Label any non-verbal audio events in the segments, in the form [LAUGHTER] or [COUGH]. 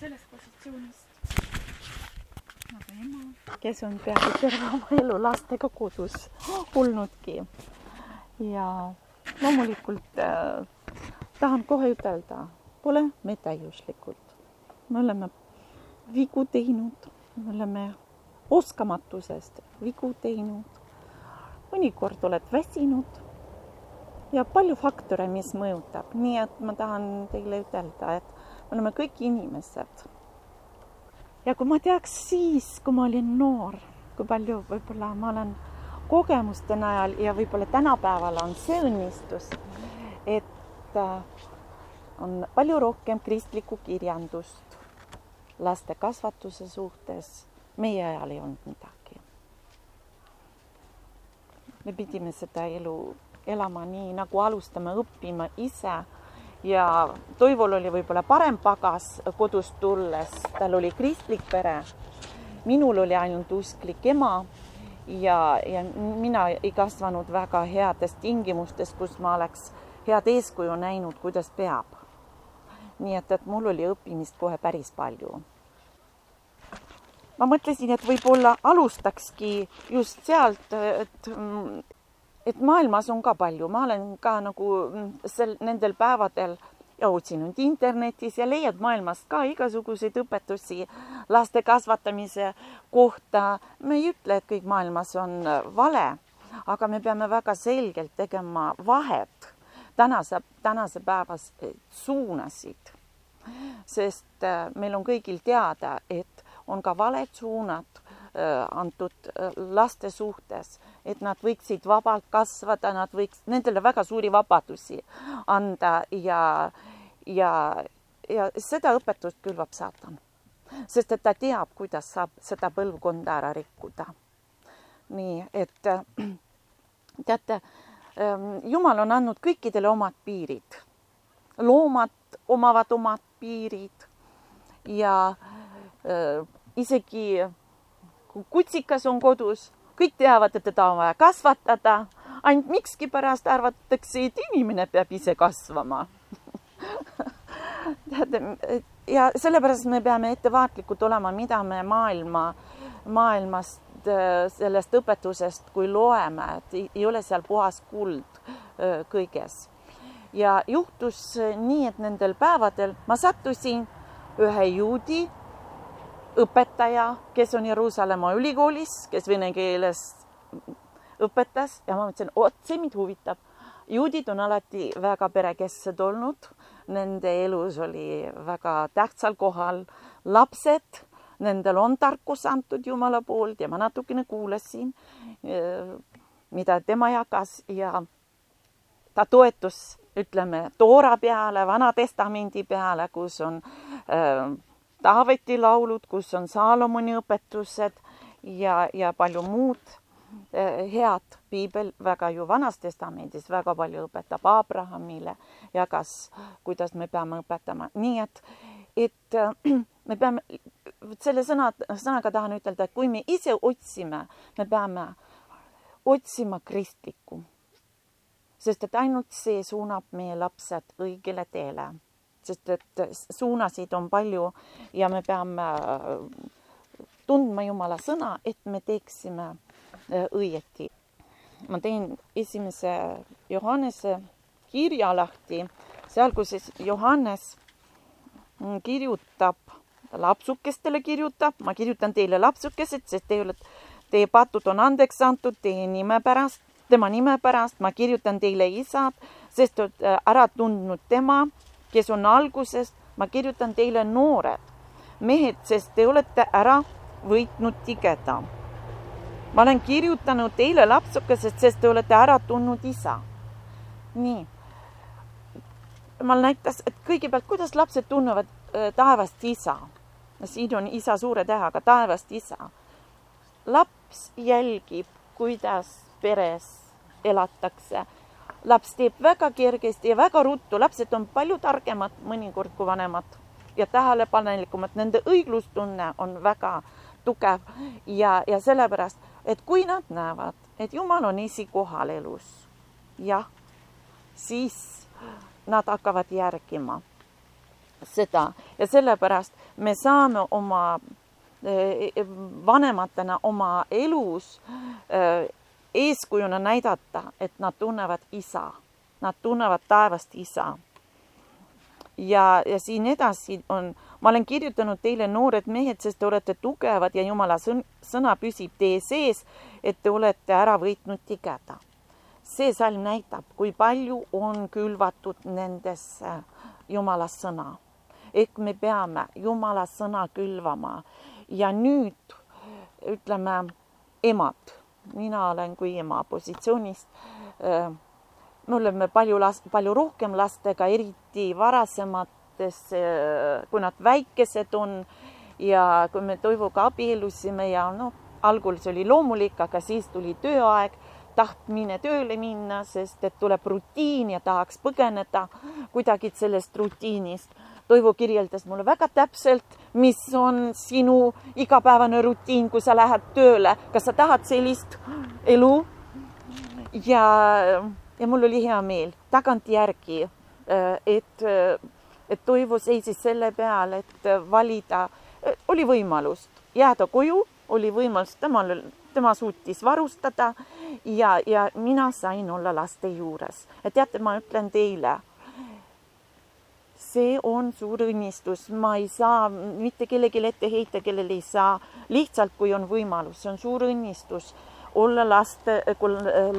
sellest positsioonist nagu ema kes on peaaegu terve oma elu lastega kodus olnudki. ja loomulikult äh, tahan kohe ütelda, pole me täiuslikud. me oleme vigu teinud, me oleme oskamatusest vigu teinud. mõnikord oled väsinud ja palju faktore, mis mõjutab, nii et ma tahan teile ütelda, et me oleme kõik inimesed ja kui ma teaks siis, kui ma olin noor, kui palju võib-olla ma olen kogemuste najal ja võib-olla tänapäeval on see õnnistus, et äh, on palju rohkem kristlikku kirjandust laste kasvatuse suhtes. meie ajal ei olnud midagi. me pidime seda elu elama nii, nagu alustame õppima ise ja Toivol oli võib-olla parem pagas kodust tulles, tal oli kristlik pere. minul oli ainult usklik ema ja, ja mina ei kasvanud väga heades tingimustes, kus ma oleks head eeskuju näinud, kuidas peab. nii et, et mul oli õppimist kohe päris palju. ma mõtlesin, et võib-olla alustakski just sealt, et et maailmas on ka palju, ma olen ka nagu mm, sel, nendel päevadel otsinud internetis ja leiad maailmast ka igasuguseid õpetusi laste kasvatamise kohta. me ei ütle, et kõik maailmas on äh, vale, aga me peame väga selgelt tegema vahet tänase, tänase päevas äh, suunasid. sest äh, meil on kõigil teada, et on ka valed suunad antud laste suhtes et nad võiksid vabalt kasvada, nad võiks nendele väga suuri vabadusi anda ja, ja, ja seda õpetust külvab saatan. sest et ta teab, kuidas saab seda põlvkonda ära rikkuda. nii et teate, ähm, Jumal on andnud kõikidele omad piirid. loomad omavad omad piirid ja äh, isegi kui kutsikas on kodus kõik teavad, et teda on vaja kasvatada, ainult mikskipärast arvatakse, et inimene peab ise kasvama [LAUGHS] teate, ja sellepärast me peame ettevaatlikud olema, mida me maailma, maailmast äh, sellest õpetusest, kui loeme, et ei ole seal puhas kuld äh, kõiges. ja juhtus nii, et nendel päevadel ma sattusin ühe juudi õpetaja, kes on Jeruusalemma ülikoolis, kes vene keeles õpetas ja ma mõtlesin, vot see mind huvitab. juudid on alati väga perekesksed olnud, nende elus oli väga tähtsal kohal lapsed, nendel on tarkus antud Jumala poolt ja ma natukene kuulasin, mida tema jagas ja ta toetus, ütleme, Toora peale, Vana Testamendi peale, kus on äh, Taaveti laulud, kus on Saalomoni õpetused ja, ja palju muud eh, head. piibel väga ju Vanas Testamendis väga palju õpetab Abrahamile, jagas, kuidas me peame õpetama, nii et, et eh, [CLEARS THROAT] me peame, selle sõna, sõnaga tahan ütelda, et kui me ise otsime, me peame otsima kristlikku. sest et ainult see suunab meie lapsed õigele teele sest et suunasid on palju ja me peame äh, tundma Jumala sõna, et me teeksime äh, õieti. ma teen esimese Johannese kirja lahti, seal, kus siis Johannes mm, kirjutab, lapsukestele kirjutab, ma kirjutan teile lapsukesed, sest te olete, teie patud on andeks antud teie nime pärast, tema nime pärast, ma kirjutan teile isad, sest olete äh, ära tundnud tema kes on algusest, ma kirjutan teile noored mehed, sest te olete ära võitnud tigeda. ma olen kirjutanud teile lapsukesed, sest te olete ära tundnud isa. nii. jumal näitas, et kõigepealt, kuidas lapsed tunnevad äh, taevast isa. siin on isa suure tähega, taevast isa. laps jälgib, kuidas peres elatakse laps teeb väga kergesti ja väga ruttu, lapsed on palju targemad mõnikord kui vanemad ja tähelepanelikumad, nende õiglustunne on väga tugev ja, ja sellepärast, et kui nad näevad, et Jumal on esikohal elus, jah, siis nad hakkavad järgima. seda ja sellepärast me saame oma eh, vanematena oma elus eh, eeskujuna näidata, et nad tunnevad isa, nad tunnevad taevast isa. ja, ja siin edasi on, ma olen kirjutanud teile, noored mehed, sest te olete tugevad ja Jumala sõna püsib teie sees, et te olete ära võitnud tigeda. see salm näitab, kui palju on külvatud nendesse Jumala sõna ehk me peame Jumala sõna külvama ja nüüd ütleme emad, mina olen kui ema positsioonist. Äh, me oleme palju last, palju rohkem lastega, eriti varasemates, äh, kui nad väikesed on ja kui me Toivoga abiellusime ja noh, algul see oli loomulik, aga siis tuli tööaeg tahtmine tööle minna, sest et tuleb rutiin ja tahaks põgeneda kuidagi sellest rutiinist Toivo kirjeldas mulle väga täpselt, mis on sinu igapäevane rutiin, kui sa lähed tööle, kas sa tahad sellist elu? ja, ja mul oli hea meel tagantjärgi, et, et Toivo seisis selle peal, et valida, oli võimalust jääda koju, oli võimalus, temal, tema suutis varustada ja, ja mina sain olla laste juures. teate, ma ütlen teile see on suur õnnistus, ma ei saa mitte kellelegi ette heita, kellel ei saa, lihtsalt kui on võimalus, see on suur õnnistus. Olla laste, kui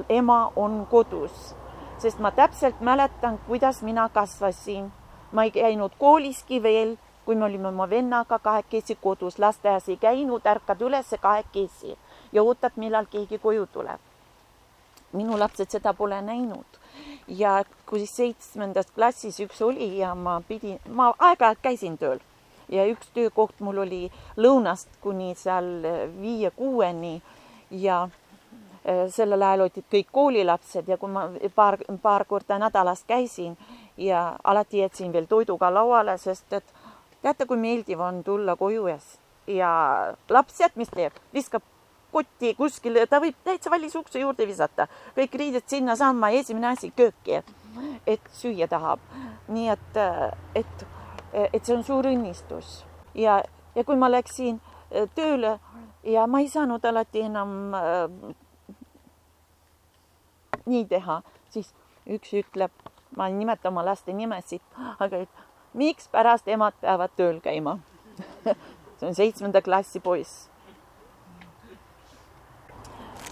ema on kodus, sest ma täpselt mäletan, kuidas mina kasvasin. ma ei käinud kooliski veel, kui me olime oma vennaga kahekesi kodus, lasteaias ei käinud, ärkad üles kahekesi. Ja ootad, millal keegi koju tuleb. minu lapsed seda pole näinud ja kui seitsmendas klassis üks oli ja ma pidin, ma aeg-ajalt käisin tööl. Ja üks töökoht mul oli lõunast kuni seal viie-kuueni ja äh, sellel ajal olid kõik koolilapsed ja kui ma paar, paar korda nädalas käisin ja alati jätsin veel toidu ka lauale, sest et teate, kui meeldiv on tulla koju ja, ja laps tead, mis teeb, viskab kotti kuskile, ta võib täitsa valmis ukse juurde visata, kõik riided sinnasamma esimene asi kööki, et süüa tahab. nii et, et, et see on suur õnnistus. Ja, ja kui ma läksin äh, tööle ja ma ei saanud alati enam äh, nii teha, siis üks ütleb, ma ei nimeta oma laste nimesid, aga mikspärast emad peavad tööl käima? [LAUGHS] See on seitsmenda klassi poiss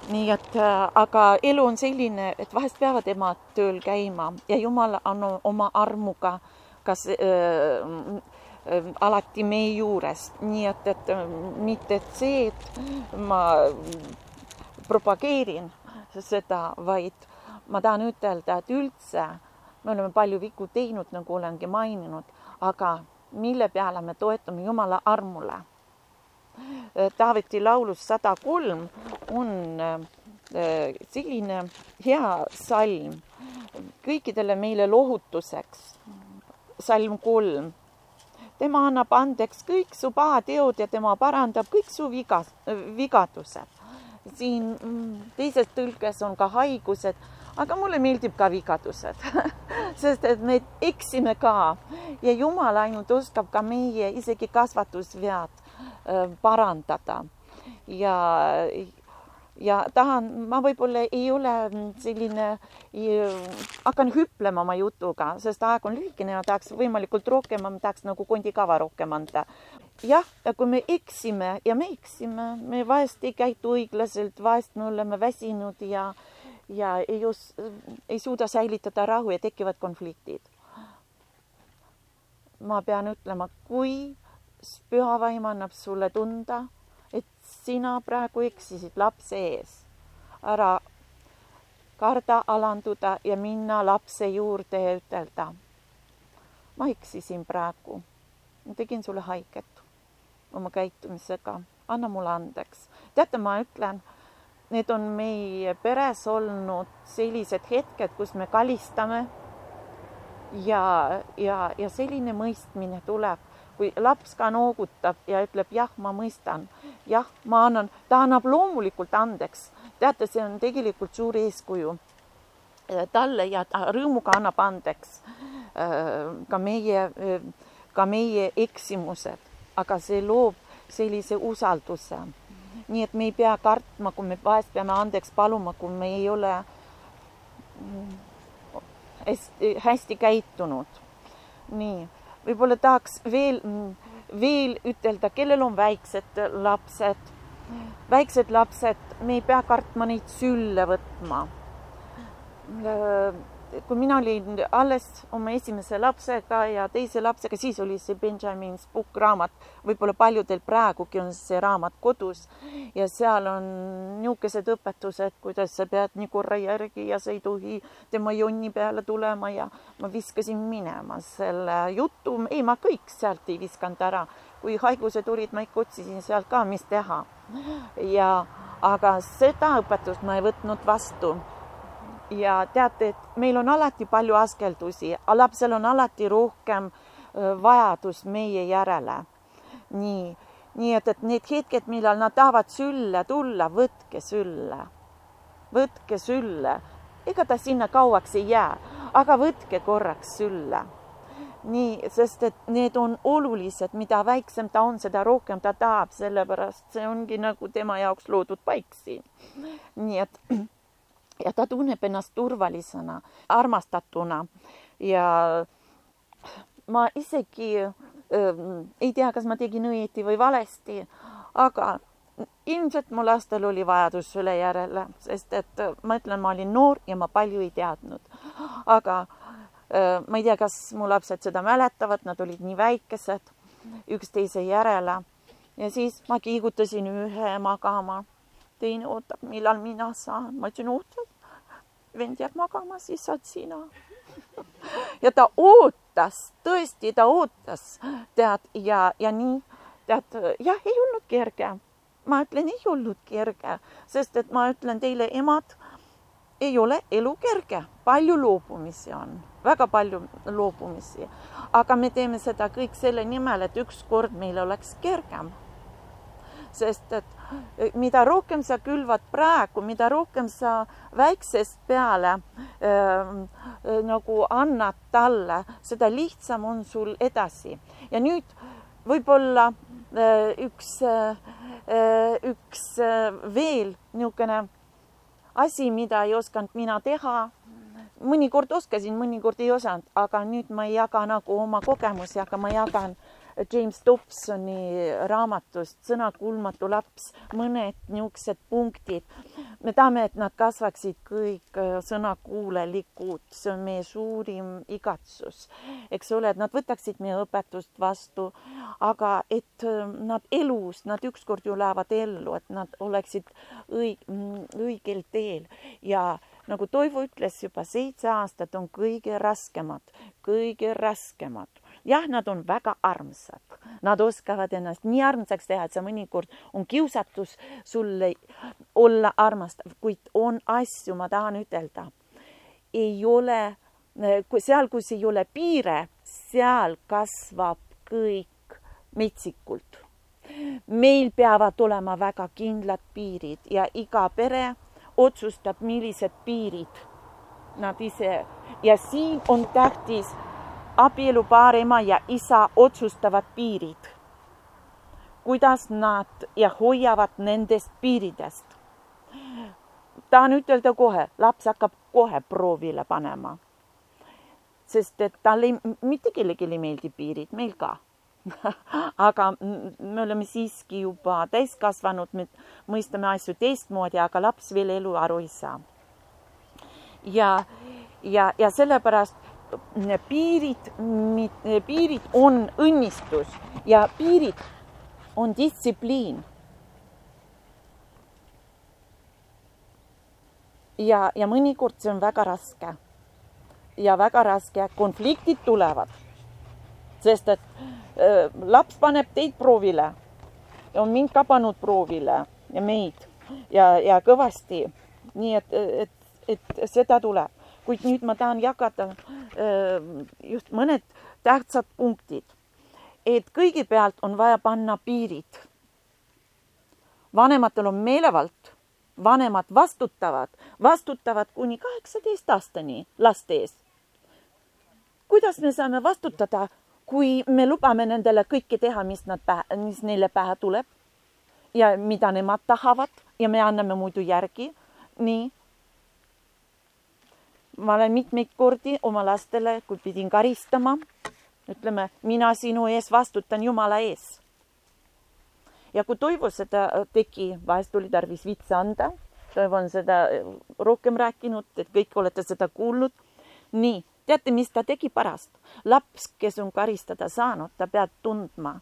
nii et äh, aga elu on selline, et vahest peavad emad tööl käima ja Jumal on oma armuga kas äh, äh, alati meie juures, nii et, et äh, mitte et see, et ma propageerin seda, vaid ma tahan ütelda, et üldse me oleme palju vigu teinud, nagu olengi maininud, aga mille peale me toetume Jumala armule? Taaveti laulus sada kolm on äh, selline hea salm kõikidele meile lohutuseks. salm kolm. tema annab andeks kõik su pahateod ja tema parandab kõik su viga, vigadused. siin mm, teises tõlkes on ka haigused, aga mulle meeldib ka vigadused [LAUGHS] sest et me eksime ka ja Jumal ainult oskab ka meie isegi kasvatusvead Äh, parandada ja ja tahan, ma võib-olla ei ole selline, hakkan hüplema oma jutuga, sest aeg on lühikene ja tahaks võimalikult rohkem, ma tahaks nagu kondikava rohkem anda. jah, kui me eksime ja me eksime, me vahest ei käitu õiglaselt, vahest me oleme väsinud ja, ja ei os-, ei suuda säilitada rahu ja tekivad konfliktid. ma pean ütlema, kui püha vaim annab sulle tunda, sina praegu eksisid lapse ees. ära karda alanduda ja minna lapse juurde ja ütelda. ma eksisin praegu, ma tegin sulle haiget oma käitumisega, anna mulle andeks. teate, ma ütlen, need on meie peres olnud sellised hetked, kus me kalistame ja, ja, ja selline mõistmine tuleb kui laps ka noogutab ja ütleb jah, ma mõistan, jah, ma annan, ta annab loomulikult andeks. teate, see on tegelikult suur eeskuju talle ja ta rõõmuga annab andeks. Äh, ka meie äh, ka meie eksimused, aga see loob sellise usalduse. nii et me ei pea kartma, kui me vahest peame andeks paluma, kui me ei ole hästi, käitunud. nii, võib-olla tahaks veel, veel ütelda, kellel on väiksed lapsed, väiksed lapsed, me ei pea kartma neid sülle võtma kui mina olin alles oma esimese lapsega ja teise lapsega, siis oli see Benjamin Spook raamat, võib-olla paljudel praegugi on see raamat kodus ja seal on niisugused õpetused, kuidas sa pead nii korra järgi ja sa ei tohi tema jonni peale tulema ja ma viskasin minema selle jutu, ei, ma kõik sealt ei viskanud ära. kui haigused olid, ma ikka otsisin sealt ka, mis teha. ja aga seda õpetust ma ei võtnud vastu ja teate, et meil on alati palju askeldusi, lapsel on alati rohkem vajadus meie järele. nii, nii et, et need hetked, millal nad tahavad sülle tulla, võtke sülle, võtke sülle, ega ta sinna kauaks ei jää, aga võtke korraks sülle. nii, sest et need on olulised, mida väiksem ta on, seda rohkem ta tahab, sellepärast see ongi nagu tema jaoks loodud paik siin. nii et ja ta tunneb ennast turvalisena, armastatuna ja ma isegi äh, ei tea, kas ma tegin õieti või valesti, aga ilmselt mu lastel oli vajadus selle järele, sest et ma ütlen, ma olin noor ja ma palju ei teadnud. aga äh, ma ei tea, kas mu lapsed seda mäletavad, nad olid nii väikesed üksteise järele ja siis ma kiigutasin ühe magama teine ootab, millal mina saan. ma ütlesin, oota, vend jääb magama, siis saad sina. [LAUGHS] ja ta ootas, tõesti, ta ootas, tead, ja, ja nii, tead, jah, ei olnud kerge. ma ütlen, ei olnud kerge, sest et ma ütlen teile, emad, ei ole elu kerge, palju loobumisi on, väga palju loobumisi, aga me teeme seda kõik selle nimel, et ükskord meil oleks kergem sest et eh, mida rohkem sa külvad praegu, mida rohkem sa väiksest peale äh, nagu annad talle, seda lihtsam on sul edasi. ja nüüd võib-olla äh, üks äh,, üks veel niisugune asi, mida ei osanud mina teha mõnikord oskasin, mõnikord ei osanud, aga nüüd ma ei jaga nagu oma kogemusi, aga ma jagan James Dobsoni raamatust Sõnakuulmatu laps, mõned niisugused punktid. me tahame, et nad kasvaksid kõik äh, sõnakuulelikud, see on meie suurim igatsus, eks ole, et nad võtaksid meie õpetust vastu, aga et äh, nad elus, nad ükskord ju lähevad ellu, et nad oleksid õig-, mm, õigel teel. Ja nagu Toivo ütles juba, seitse aastat on kõige raskemad, kõige raskemad jah, nad on väga armsad, nad oskavad ennast nii armsaks teha, et sa mõnikord on kiusatus sulle olla armastav, kuid on asju, ma tahan ütelda, ei ole, seal, kus ei ole piire, seal kasvab kõik metsikult. meil peavad olema väga kindlad piirid ja iga pere otsustab, millised piirid nad ise ja siin on tähtis abielupaar, ema ja isa otsustavad piirid, kuidas nad ja hoiavad nendest piiridest. tahan ütelda kohe, laps hakkab kohe proovile panema. sest et talle mitte kellelegi ei meeldi piirid, meil ka [LAUGHS] aga me oleme siiski juba täiskasvanud, me mõistame asju teistmoodi, aga laps veel eluaru ei saa. ja, ja, ja sellepärast piirid, piirid on õnnistus ja piirid on distsipliin. ja, ja mõnikord see on väga raske. Ja väga raske, konfliktid tulevad, sest et äh, laps paneb teid proovile, on mind ka pannud proovile ja meid. Ja, ja kõvasti. nii et, et, et seda tuleb kuid nüüd ma tahan jagada just mõned tähtsad punktid. et kõigepealt on vaja panna piirid. vanematel on meelevald, vanemad vastutavad, vastutavad kuni kaheksateist aastani laste ees. kuidas me saame vastutada, kui me lubame nendele kõike teha, mis nad mis neile pähe tuleb ja mida nemad tahavad ja me anname muidu järgi, nii. Ma olen mitmeid kordi oma lastele, kui pidin karistama, ütleme, mina sinu ees vastutan Jumala ees. ja kui Toivo seda tegi, vahest oli tarvis vitsa anda, Toivo on seda rohkem rääkinud, et kõik olete seda kuulnud. nii teate, mis ta tegi pärast? laps, kes on karistada saanud, ta peab tundma,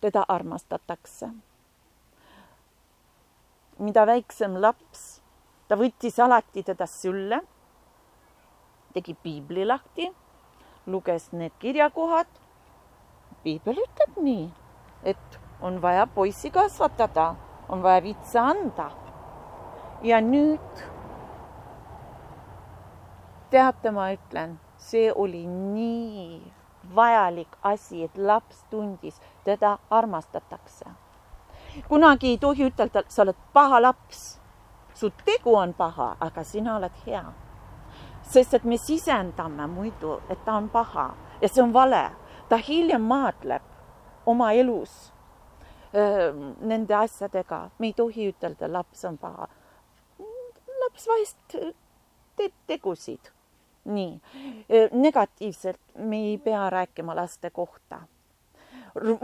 teda armastatakse. mida väiksem laps, ta võttis alati teda sülle, tegi piibli lahti, luges need kirjakohad. piibel ütleb nii, et on vaja poissi kasvatada, on vaja vitsa anda. ja nüüd teate, ma ütlen, see oli nii vajalik asi, et laps tundis, teda armastatakse. kunagi ei tohi ütelda, sa oled paha laps. su tegu on paha, aga sina oled hea. Sest et me sisendame muidu, et ta on paha ja see on vale. ta hiljem maadleb oma elus öö, nende asjadega, me ei tohi ütelda, laps on paha. laps vahest teeb tegusid nii, negatiivselt me ei pea rääkima laste kohta.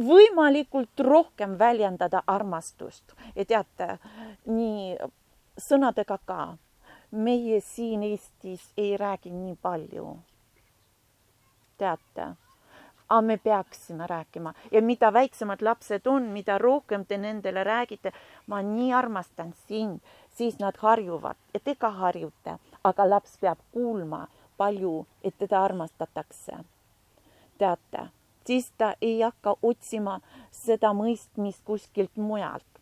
võimalikult rohkem väljendada armastust ja teate, nii sõnadega ka. Meie siin Eestis ei räägi nii palju. teate, aga me peaksime rääkima ja mida väiksemad lapsed on, mida rohkem te nendele räägite, ma nii armastan sind, siis nad harjuvad ja te ka harjute, aga laps peab kuulma palju, et teda armastatakse. teate, siis ta ei hakka otsima seda mõistmist kuskilt mujalt.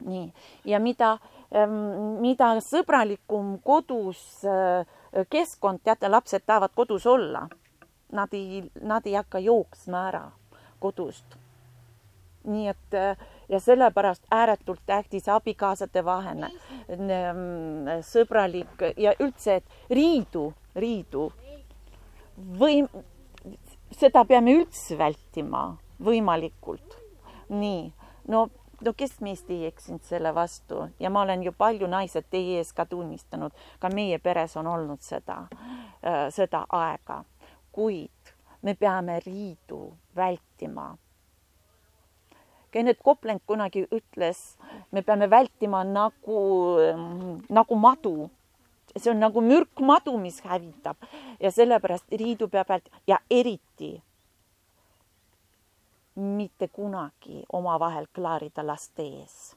Nii, ja mida, ähm, mida sõbralikum kodus äh, keskkond, teate, lapsed tahavad kodus olla. Nad ei, nad ei hakka jooksma ära kodust. nii et äh, ja sellepärast ääretult tähtis abikaasade vahene ähm, sõbralik ja üldse, et riidu, riidu või seda peame üldse vältima võimalikult. nii, no, no kes meist ei eksinud selle vastu? Ja ma olen ju palju naised teie ees ka tunnistanud, ka meie peres on olnud seda, äh, seda aega, kuid me peame riidu vältima. Kennet Koplenk kunagi ütles, me peame vältima nagu, nagu madu. see on nagu mürkmadu, mis hävitab. Ja sellepärast riidu peab ja eriti mitte kunagi omavahel klaarida laste ees.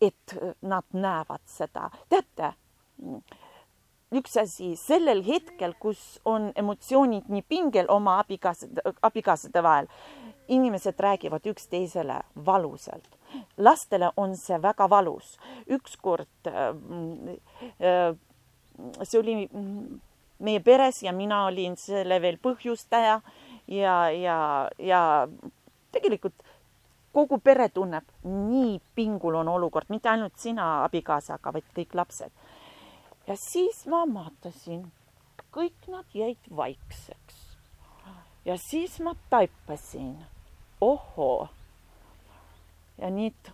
et nad näevad seda, teate üks asi sellel hetkel, kus on emotsioonid nii pingel oma abikaasade, abikaasade vahel, inimesed räägivad üksteisele valusalt. lastele on see väga valus. ükskord äh, äh, see oli meie peres ja mina olin selle veel põhjustaja ja, ja, ja tegelikult kogu pere tunneb, nii pingul on olukord, mitte ainult sina abikaasaga, vaid kõik lapsed. ja siis ma vaatasin, kõik nad jäid vaikseks. ja siis ma taipasin ohoo. ja nüüd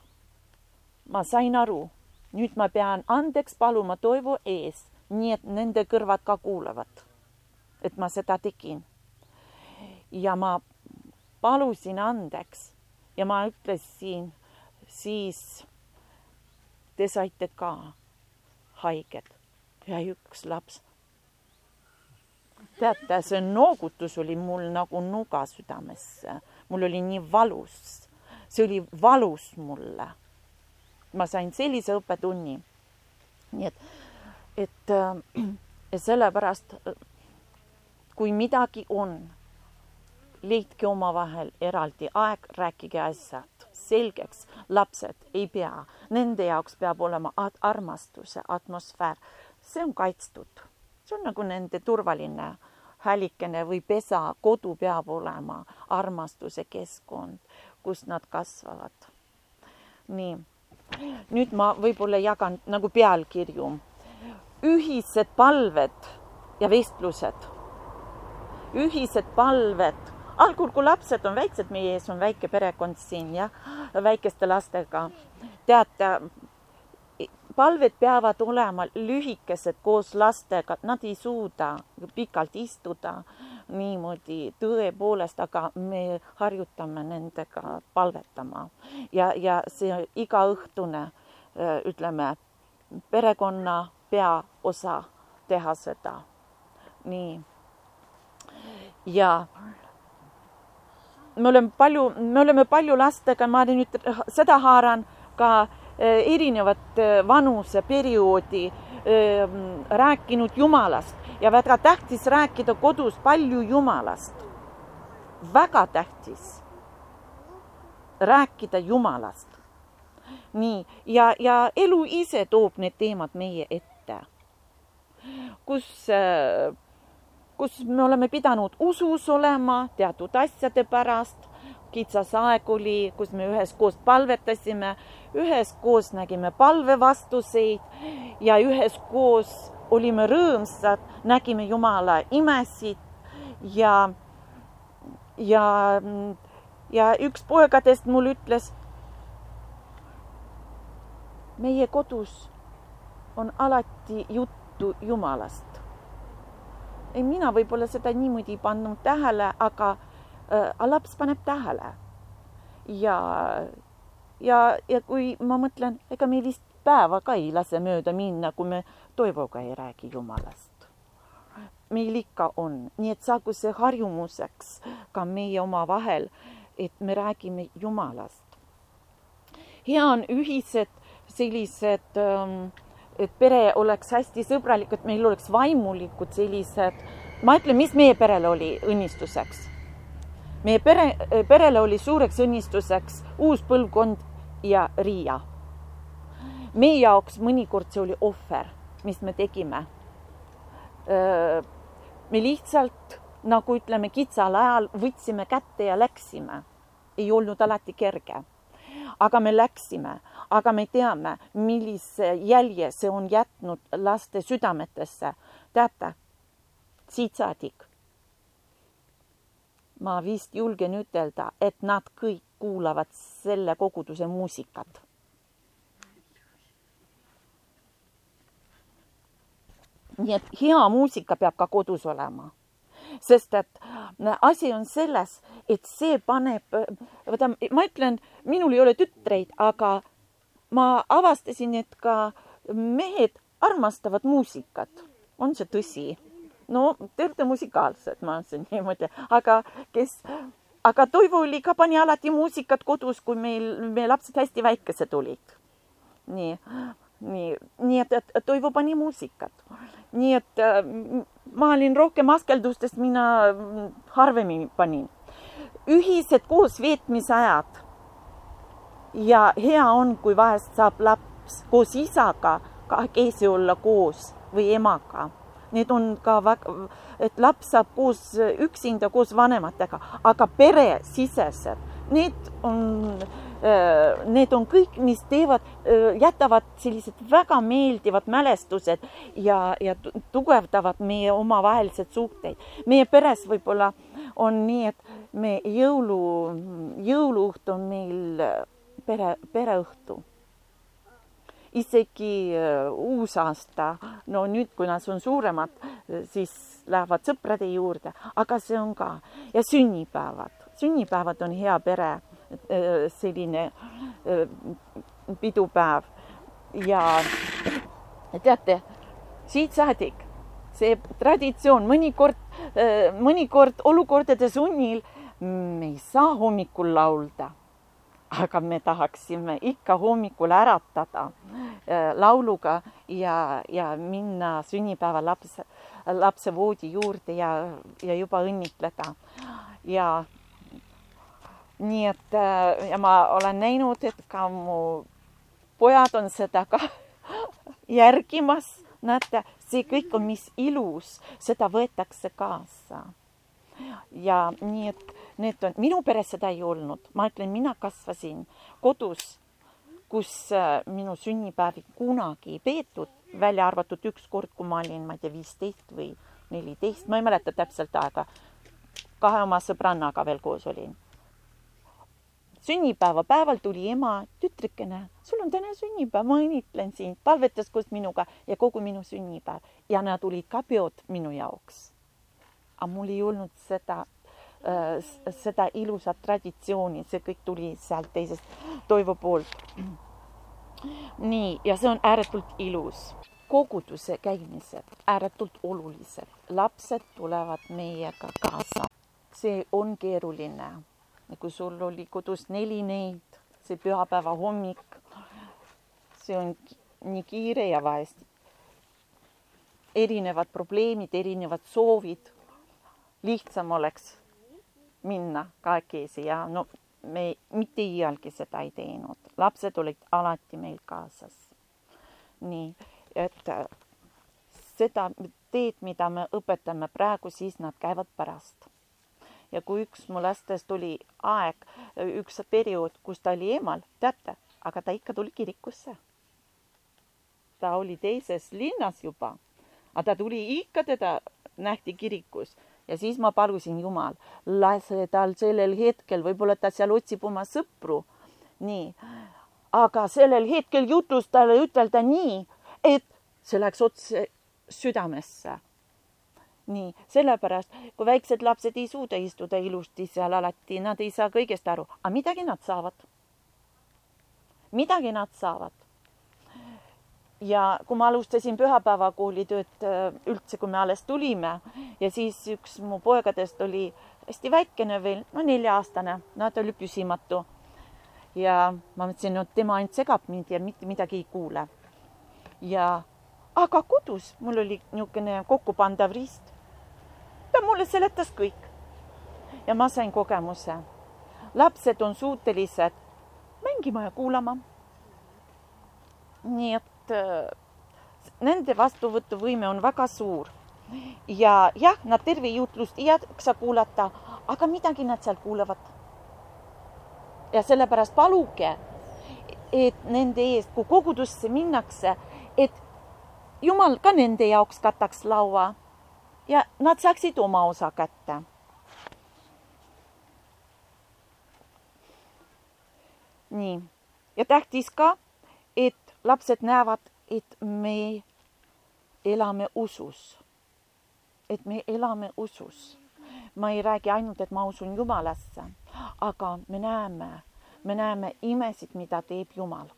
ma sain aru, nüüd ma pean andeks paluma Toivo ees, nii et nende kõrvad ka kuulavad, et ma seda tegin. ja ma palusin andeks ja ma ütlesin siis, te saite ka haiget ja üks laps. teate, see noogutus oli mul nagu nuga südamesse mul oli nii valus, see oli valus mulle. ma sain sellise õppetunni. nii et, et [CLEARS THROAT] ja sellepärast, kui midagi on, leidke omavahel eraldi aeg, rääkige asjad selgeks. lapsed ei pea, nende jaoks peab olema armastuse atmosfäär, see on kaitstud, see on nagu nende turvaline hälikene või pesa, kodu peab olema armastuse keskkond, kus nad kasvavad. nii, nüüd ma võib-olla jagan nagu pealkirju. ühised palved ja vestlused. ühised palved algul, kui lapsed on väiksed, meie ees on väike perekond siin jah, väikeste lastega. teate, palved peavad olema lühikesed koos lastega, nad ei suuda pikalt istuda niimoodi tõepoolest, aga me harjutame nendega palvetama ja, ja see igaõhtune ütleme, perekonna peaosa teha seda. nii. ja me oleme palju, me oleme palju lastega, ma nüüd seda haaran ka erinevat vanuseperioodi rääkinud Jumalast ja väga tähtis rääkida kodus palju Jumalast. väga tähtis rääkida Jumalast. nii, ja, ja elu ise toob need teemad meie ette, kus, kus me oleme pidanud usus olema teatud asjade pärast kitsas aeg oli, kus me üheskoos palvetasime, üheskoos nägime palvevastuseid ja üheskoos olime rõõmsad, nägime Jumala imesid ja, ja, ja üks poegadest mul ütles, meie kodus on alati juttu Jumalast. Mina võib-olla seda niimoodi ei pannud tähele, aga äh, laps paneb tähele. ja, ja, ja kui ma mõtlen, ega me vist päeva ka ei lase mööda minna, kui me Toivoga ei räägi Jumalast. meil ikka on, nii et saagu see harjumuseks ka meie omavahel, et me räägime Jumalast. hea on ühised sellised, ähm, et pere oleks hästi sõbralik, et meil oleks vaimulikud sellised, ma ütlen, mis meie perele oli õnnistuseks. meie pere, perele oli suureks õnnistuseks uus põlvkond ja Riia meie jaoks mõnikord see oli ohver, mis me tegime. me lihtsalt nagu ütleme, kitsal ajal võtsime kätte ja läksime. ei olnud alati kerge. Aga me läksime, aga me teame, millise jälje see on jätnud laste südametesse. teate, siit saadik ma vist julgen ütelda, et nad kõik kuulavad selle koguduse muusikat nii et hea muusika peab ka kodus olema. Sest et äh, asi on selles, et see paneb, vaata, ma ütlen, minul ei ole tütreid, aga ma avastasin, et ka mehed armastavad muusikat. on see tõsi? no teate musikaalsed, ma ütlesin niimoodi, aga kes, aga Toivo oli ka, pani alati muusikat kodus, kui meil, meie lapsed hästi väikesed olid. nii, nii, nii et, et Toivo pani muusikat nii et äh, ma olin rohkem askeldustest, mina harvemini panin. ühised koosveetmisajad. ja hea on, kui vahest saab laps koos isaga kahekesi olla koos või emaga. Need on ka väga, et laps saab koos üksinda koos vanematega, aga peresisesed, need on need on kõik, mis teevad, äh, jätavad sellised väga meeldivad mälestused ja, ja tugevdavad meie omavahelised suhteid. meie peres võib-olla on nii, et me jõulu, jõuluõhtu on meil pere, pereõhtu. Isegi uusaasta, no nüüd, kui nad on suuremad, siis lähevad sõprade juurde, aga see on ka. Ja sünnipäevad, sünnipäevad on hea pere. Äh, selline äh, pidupäev. Ja teate, siit saadik see traditsioon mõnikord, äh, mõnikord olukordade sunnil me ei saa hommikul laulda, aga me tahaksime ikka hommikul äratada lauluga ja, ja minna sünnipäeva lapse, lapse voodi juurde ja, ja juba õnnitleda. Ja nii et äh, ja ma olen näinud, et ka mu pojad on seda ka [LAUGHS] järgimas. näete, see kõik on, mis ilus, seda võetakse kaasa. ja nii, et need on, minu peres seda ei olnud, ma ütlen, mina kasvasin kodus, kus äh, minu sünnipäevi kunagi ei peetud, välja arvatud üks kord, kui ma olin, ma ei tea, viisteist või neliteist, ma ei mäleta täpselt aega kahe oma sõbrannaga veel koos olin. Sünnipäevapäeval tuli ema, tütrikene, sul on täna sünnipäev, ma õnnitlen sind, palvetas koos minuga ja kogu minu sünnipäev ja nad tulid ka peod minu jaoks. aga mul ei olnud seda äh, seda ilusat traditsiooni, see kõik tuli sealt teisest Toivo poolt. nii, ja see on ääretult ilus koguduse käimised ääretult olulised, lapsed tulevad meiega kaasa. see on keeruline. Kui sul oli kodus neli neid, see pühapäeva hommik, see on nii kiire ja vahest erinevad probleemid, erinevad soovid. lihtsam oleks minna kahekesi ja no me mitte iialgi seda ei teinud, lapsed olid alati meil kaasas. nii et äh, seda teed, mida me õpetame praegu, siis nad käivad pärast. Ja kui üks mu lastest tuli aeg, üks periood, kus ta oli eemal, teate, aga ta ikka tuli kirikusse. ta oli teises linnas juba, aga ta tuli ikka, teda nähti kirikus ja siis ma palusin Jumal, lase tal sellel hetkel, võib-olla ta seal otsib oma sõpru. nii, aga sellel hetkel jutus talle ütelda nii, et see läks otse südamesse. Nii, sellepärast kui väiksed lapsed ei suuda istuda ilusti seal alati, nad ei saa kõigest aru, aga midagi nad saavad. midagi nad saavad. ja kui ma alustasin pühapäevakooli tööd üldse, kui me alles tulime ja siis üks mu poegadest oli hästi väikene veel, no nelja-aastane, no ta oli püsimatu. ja ma mõtlesin, no tema ainult segab mind ja mitte midagi ei kuule. ja aga kodus mul oli niisugune kokkupandav riist. Ja mulle seletas kõik. ja ma sain kogemuse. lapsed on suutelised mängima ja kuulama. nii et äh, nende vastuvõtuvõime on väga suur. ja jah, nad terve jutlust ei jaksa kuulata, aga midagi nad seal kuulavad. ja sellepärast paluge, et nende eest, kui kogudusse minnakse, et jumal ka nende jaoks kataks laua ja nad saaksid oma osa kätte. nii, ja tähtis ka, et lapsed näevad, et me elame usus. et me elame usus. ma ei räägi ainult, et ma usun Jumalasse, aga me näeme, me näeme imesid, mida teeb Jumal.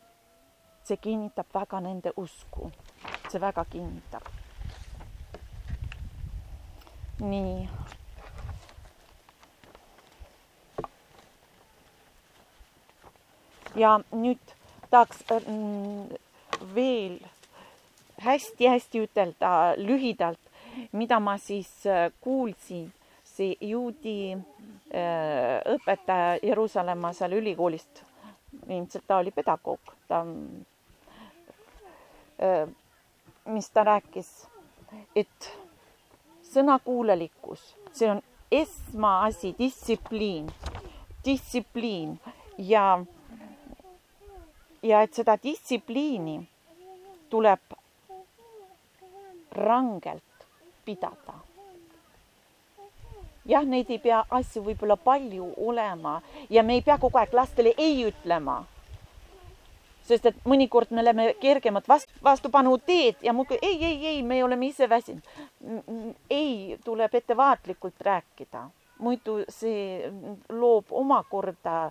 see kinnitab väga nende usku see väga kinnitab. Nii. ja nüüd tahaks mm, veel hästi-hästi ütelda lühidalt, mida ma siis äh, kuulsin, see juudi äh, õpetaja Jeruusalemma seal ülikoolist, ilmselt ta oli pedagoog, ta äh, mis ta rääkis, et sõnakuulelikkus, see on esmaasi, distsipliin, distsipliin. Ja, ja et seda distsipliini tuleb rangelt pidada. jah, neid ei pea asju võib-olla palju olema ja me ei pea kogu aeg lastele ei ütlema sest et mõnikord me oleme kergemat vast, vastupanu teed ja muudkui ei, ei, ei, me oleme ise väsinud. ei, tuleb ettevaatlikult rääkida, muidu see loob omakorda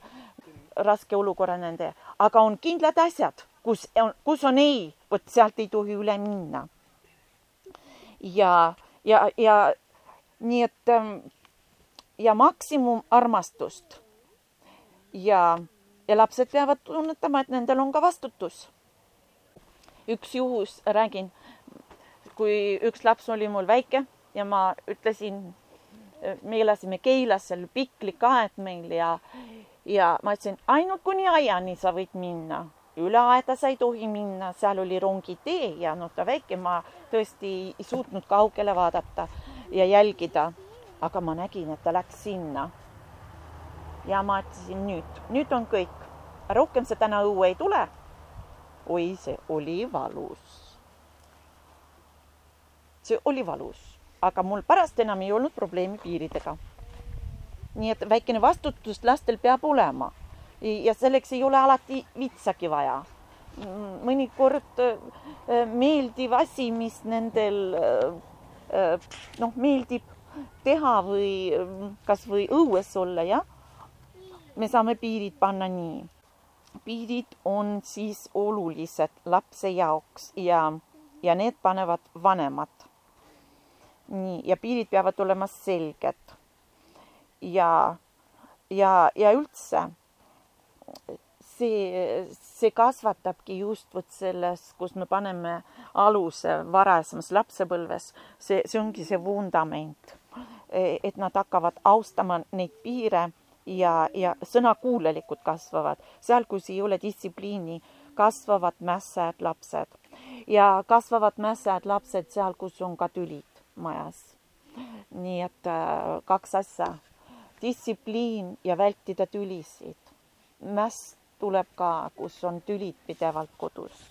raske olukorra nende, aga on kindlad asjad, kus on, kus on ei, vot sealt ei tohi üle minna. ja, ja, ja nii et ja maksimum armastust ja ja lapsed peavad tunnetama, et nendel on ka vastutus. üks juhus, räägin, kui üks laps oli mul väike ja ma ütlesin, me elasime Keilas, seal piklik aed meil ja, ja ma ütlesin, ainult kuni aiani sa võid minna, üle aeda sa ei tohi minna, seal oli rongitee ja noh, ta väike, ma tõesti ei suutnud kaugele vaadata ja jälgida. aga ma nägin, et ta läks sinna ja ma ütlesin nüüd, nüüd on kõik, rohkem täna õue ei tule. oi, see oli valus. see oli valus, aga mul pärast enam ei olnud probleemi piiridega. nii et väikene vastutus lastel peab olema ja selleks ei ole alati vitsagi vaja. mõnikord meeldiv asi, mis nendel noh, meeldib teha või kasvõi õues olla, jah. Me saame piirid panna nii. piirid on siis olulised lapse jaoks ja, ja need panevad vanemad. nii, ja piirid peavad olema selged. ja, ja, ja üldse see, see kasvatabki just vot selles, kus me paneme aluse varasemas lapsepõlves, see, see ongi see vundament. et nad hakkavad austama neid piire ja, ja sõnakuulelikud kasvavad, seal, kus ei ole distsipliini, kasvavad mässajad lapsed. Ja kasvavad mässajad lapsed seal, kus on ka tülid majas. nii et äh, kaks asja, distsipliin ja vältida tülisid. Mäss tuleb ka, kus on tülid pidevalt kodus